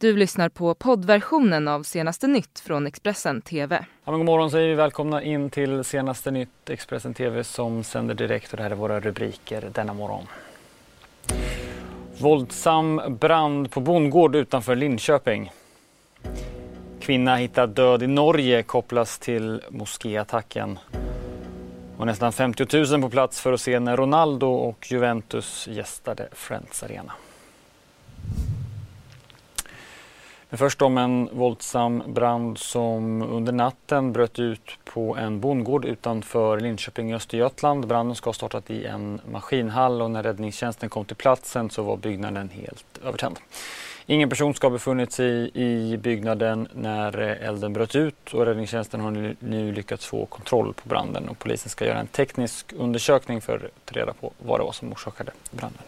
Du lyssnar på poddversionen av Senaste nytt från Expressen TV. Ja, god morgon säger vi välkomna in till Senaste nytt Expressen TV som sänder direkt och det här är våra rubriker denna morgon. Våldsam brand på bondgård utanför Linköping. Kvinna hittad död i Norge kopplas till moskéattacken. Och nästan 50 000 på plats för att se när Ronaldo och Juventus gästade Friends Arena. Men först om en våldsam brand som under natten bröt ut på en bondgård utanför Linköping i Östergötland. Branden ska ha startat i en maskinhall och när räddningstjänsten kom till platsen så var byggnaden helt övertänd. Ingen person ska ha befunnit sig i byggnaden när eh, elden bröt ut och räddningstjänsten har nu lyckats få kontroll på branden och polisen ska göra en teknisk undersökning för att ta reda på vad det var som orsakade branden.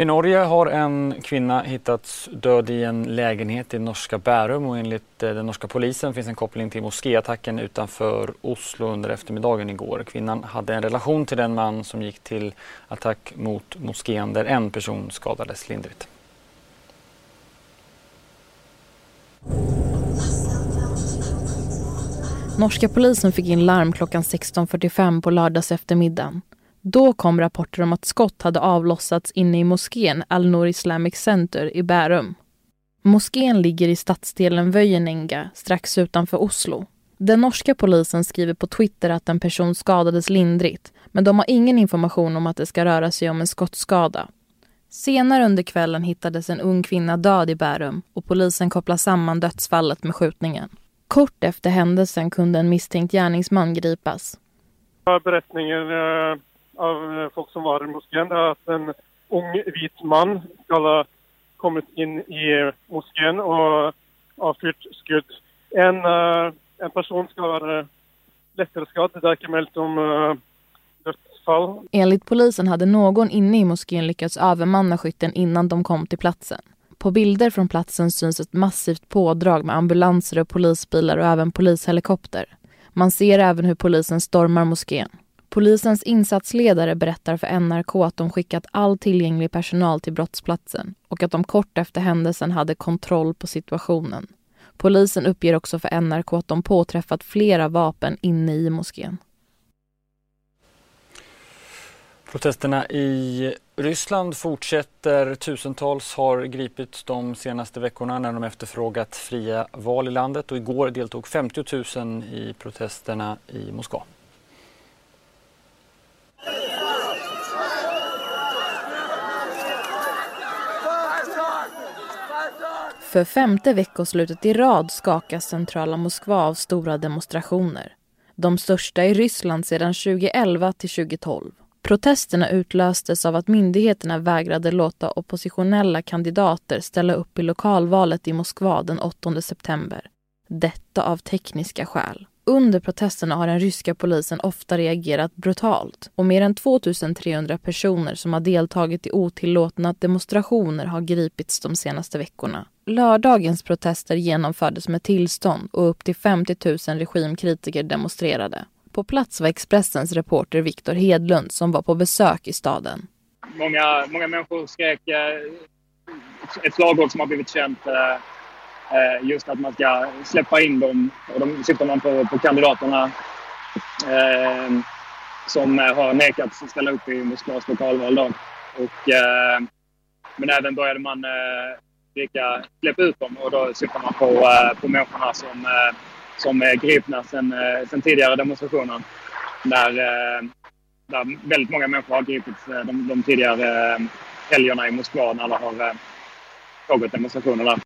I Norge har en kvinna hittats död i en lägenhet i norska Bärum och enligt eh, den norska polisen finns en koppling till moskéattacken utanför Oslo under eftermiddagen igår. Kvinnan hade en relation till den man som gick till attack mot moskén där en person skadades lindrigt. Norska polisen fick in larm klockan 16.45 på lördags eftermiddagen. Då kom rapporter om att skott hade avlossats inne i moskén Al-Nour Islamic Center i Bärum. Moskén ligger i stadsdelen Vöjenenga strax utanför Oslo. Den norska polisen skriver på Twitter att en person skadades lindrigt men de har ingen information om att det ska röra sig om en skottskada. Senare under kvällen hittades en ung kvinna död i Bärum och polisen kopplar samman dödsfallet med skjutningen. Kort efter händelsen kunde en misstänkt gärningsman gripas. Berättningen eh, av eh, folk som var i moskén är att en ung vit man ska ha kommit in i moskén och avfyrt skudd. En, uh, en person ska vara lättare skadd. Det är inte meldt om uh, dödsfall. Enligt polisen hade någon inne i moskén lyckats övermanna skytten innan de kom till platsen. På bilder från platsen syns ett massivt pådrag med ambulanser och polisbilar och även polishelikopter. Man ser även hur polisen stormar moskén. Polisens insatsledare berättar för NRK att de skickat all tillgänglig personal till brottsplatsen och att de kort efter händelsen hade kontroll på situationen. Polisen uppger också för NRK att de påträffat flera vapen inne i moskén. Protesterna i Ryssland fortsätter. Tusentals har gripits de senaste veckorna när de efterfrågat fria val i landet och igår deltog 50 000 i protesterna i Moskva. För femte veckoslutet i rad skakas centrala Moskva av stora demonstrationer. De största i Ryssland sedan 2011 till 2012. Protesterna utlöstes av att myndigheterna vägrade låta oppositionella kandidater ställa upp i lokalvalet i Moskva den 8 september. Detta av tekniska skäl. Under protesterna har den ryska polisen ofta reagerat brutalt och mer än 2300 personer som har deltagit i otillåtna demonstrationer har gripits de senaste veckorna. Lördagens protester genomfördes med tillstånd och upp till 50 000 regimkritiker demonstrerade. På plats var Expressens reporter Viktor Hedlund som var på besök i staden. Många, många människor skrek eh, ett slagord som har blivit känt eh, eh, just att man ska släppa in dem. Och då syftar man på, på kandidaterna eh, som har nekats att ställa upp i Moskvas lokalval. Då. Och, eh, men även började man eh, släppa ut dem och då syftar man på, eh, på människorna som, eh, som är gripna sen, eh, sen tidigare demonstrationer. Där, där väldigt många människor har gripits de, de tidigare helgerna i Moskva när det har pågått demonstrationer där.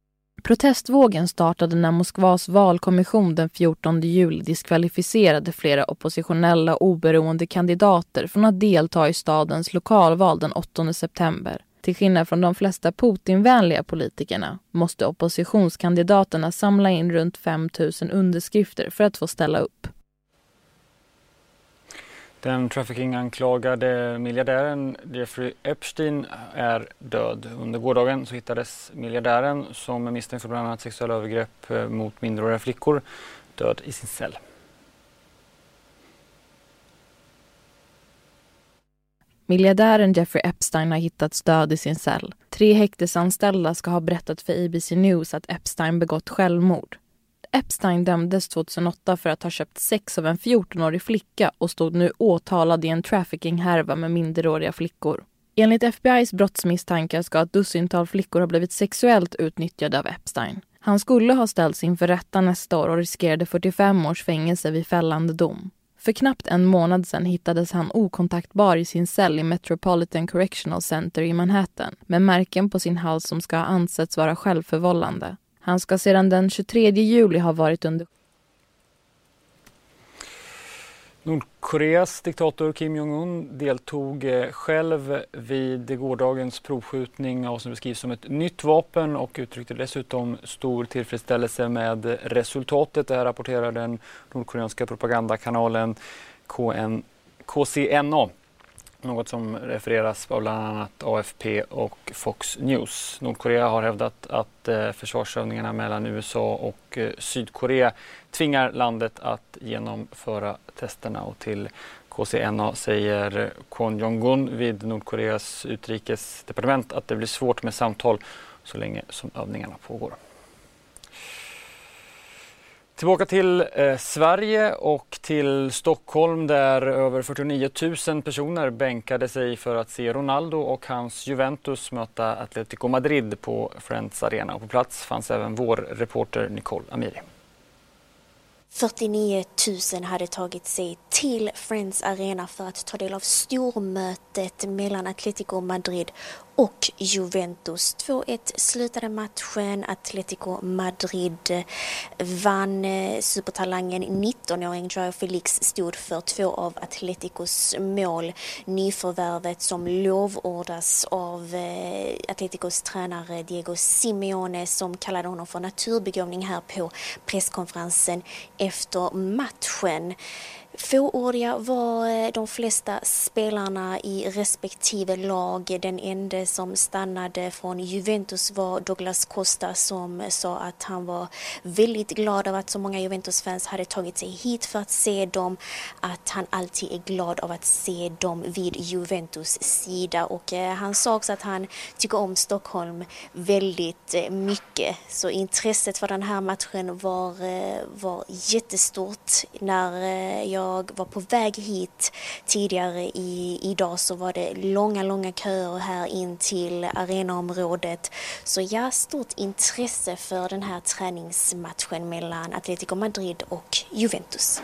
Protestvågen startade när Moskvas valkommission den 14 juli diskvalificerade flera oppositionella oberoende kandidater från att delta i stadens lokalval den 8 september. Till skillnad från de flesta Putinvänliga politikerna måste oppositionskandidaterna samla in runt 5 000 underskrifter för att få ställa upp. Den trafficking-anklagade miljardären Jeffrey Epstein är död. Under gårdagen så hittades miljardären som är misstänkt för bland annat sexuella övergrepp eh, mot minderåriga flickor död i sin cell. Miljardären Jeffrey Epstein har hittats död i sin cell. Tre häktesanställda ska ha berättat för ABC News att Epstein begått självmord. Epstein dömdes 2008 för att ha köpt sex av en 14-årig flicka och stod nu åtalad i en trafficking-härva med minderåriga flickor. Enligt FBIs brottsmisstankar ska ett dussintal flickor ha blivit sexuellt utnyttjade av Epstein. Han skulle ha ställts inför rätta nästa år och riskerade 45 års fängelse vid fällande dom. För knappt en månad sedan hittades han okontaktbar i sin cell i Metropolitan Correctional Center i Manhattan med märken på sin hals som ska ha ansetts vara självförvållande. Han ska sedan den 23 juli ha varit under Nordkoreas diktator Kim Jong-Un deltog eh, själv vid gårdagens provskjutning av som beskrivs som ett nytt vapen och uttryckte dessutom stor tillfredsställelse med resultatet. Det här rapporterar den nordkoreanska propagandakanalen KN, KCNA. Något som refereras av bland annat AFP och Fox News. Nordkorea har hävdat att eh, försvarsövningarna mellan USA och eh, Sydkorea tvingar landet att genomföra testerna och till KCNA säger Kwon Jong-un vid Nordkoreas utrikesdepartement att det blir svårt med samtal så länge som övningarna pågår. Tillbaka till eh, Sverige och till Stockholm där över 49 000 personer bänkade sig för att se Ronaldo och hans Juventus möta Atletico Madrid på Friends Arena. Och på plats fanns även vår reporter Nicole Amiri. 49 000 hade tagit sig till Friends Arena för att ta del av stormötet mellan Atletico Madrid och Juventus. 2-1 slutade matchen. Atletico Madrid vann. Eh, supertalangen 19-åring Joao Felix stod för två av Atleticos mål. Nyförvärvet som lovordas av eh, Atleticos tränare Diego Simeone som kallade honom för naturbegåvning här på presskonferensen efter matchen. Fåordiga var eh, de flesta spelarna i respektive lag. Den enda som stannade från Juventus var Douglas Costa som sa att han var väldigt glad av att så många Juventus-fans hade tagit sig hit för att se dem. Att han alltid är glad av att se dem vid Juventus sida och eh, han sa också att han tycker om Stockholm väldigt eh, mycket. Så intresset för den här matchen var, var jättestort när jag jag var på väg hit tidigare i, idag så var det långa, långa köer här in till arenaområdet. Så ja, stort intresse för den här träningsmatchen mellan Atletico Madrid och Juventus.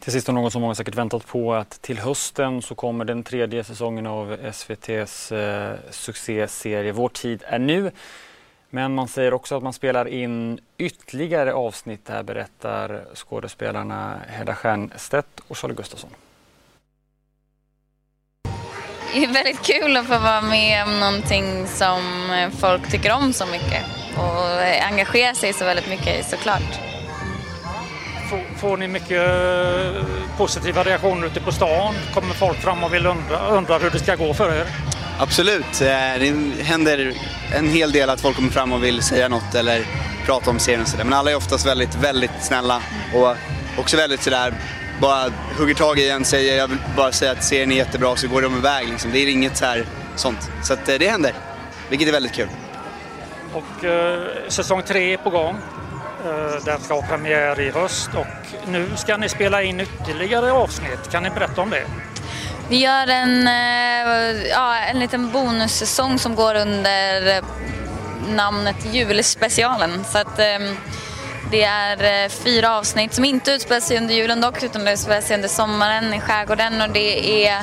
Till sist något som många säkert väntat på att till hösten så kommer den tredje säsongen av SVTs eh, succéserie Vår tid är nu. Men man säger också att man spelar in ytterligare avsnitt här berättar skådespelarna Hedda Stiernstedt och Charlie Gustafsson. Det är väldigt kul att få vara med om någonting som folk tycker om så mycket och engagera sig så väldigt mycket såklart. Får, får ni mycket eh, positiva reaktioner ute på stan? Kommer folk fram och vill undra, undra hur det ska gå för er? Absolut. Eh, det händer en hel del att folk kommer fram och vill säga något eller prata om serien och sådär. Men alla är oftast väldigt, väldigt snälla och också väldigt sådär, bara hugger tag i en, säger jag vill bara säga att serien är jättebra så går de iväg liksom. Det är inget så här sånt. Så att eh, det händer, vilket är väldigt kul. Och eh, säsong tre är på gång. Eh, den ska ha premiär i höst och nu ska ni spela in ytterligare avsnitt. Kan ni berätta om det? Vi gör en, eh, ja, en liten bonussäsong som går under namnet Julspecialen. Så att, ehm, det är eh, fyra avsnitt som inte utspelar sig under julen dock utan det utspelar sig under sommaren i skärgården och det är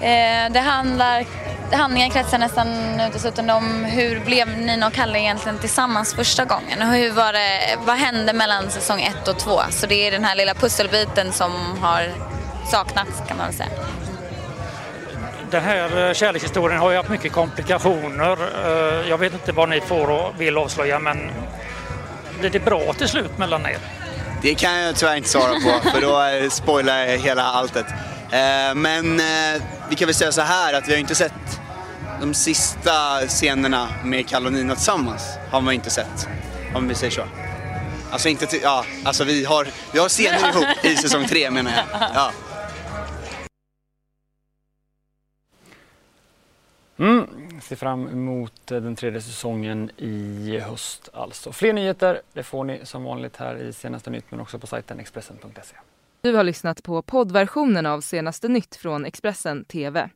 eh, det handlar handlingen kretsar nästan uteslutande om hur blev Nina och Kalle egentligen tillsammans första gången? Och hur var det, vad hände mellan säsong ett och två? Så det är den här lilla pusselbiten som har saknats kan man väl säga. Den här eh, kärlekshistorien har ju haft mycket komplikationer. Eh, jag vet inte vad ni får och vill avslöja men blir det bra till slut mellan er? Det kan jag tyvärr inte svara på för då eh, spoilar jag hela alltet. Men vi kan väl säga så här att vi har inte sett de sista scenerna med Kalle och Nina tillsammans. Har man inte sett, om vi säger så. Alltså inte till, ja, alltså vi har, vi har scener ihop i säsong tre menar jag. Ja. Mm, ser fram emot den tredje säsongen i höst alltså. Fler nyheter det får ni som vanligt här i Senaste Nytt men också på sajten Expressen.se. Du har lyssnat på poddversionen av Senaste Nytt från Expressen TV.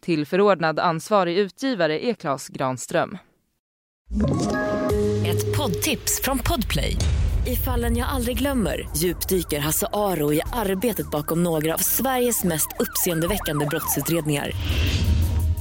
Till förordnad ansvarig utgivare är Klas Granström. Ett poddtips från Podplay. I fallen jag aldrig glömmer djupdyker Hasse Aro i arbetet bakom några av Sveriges mest uppseendeväckande brottsutredningar.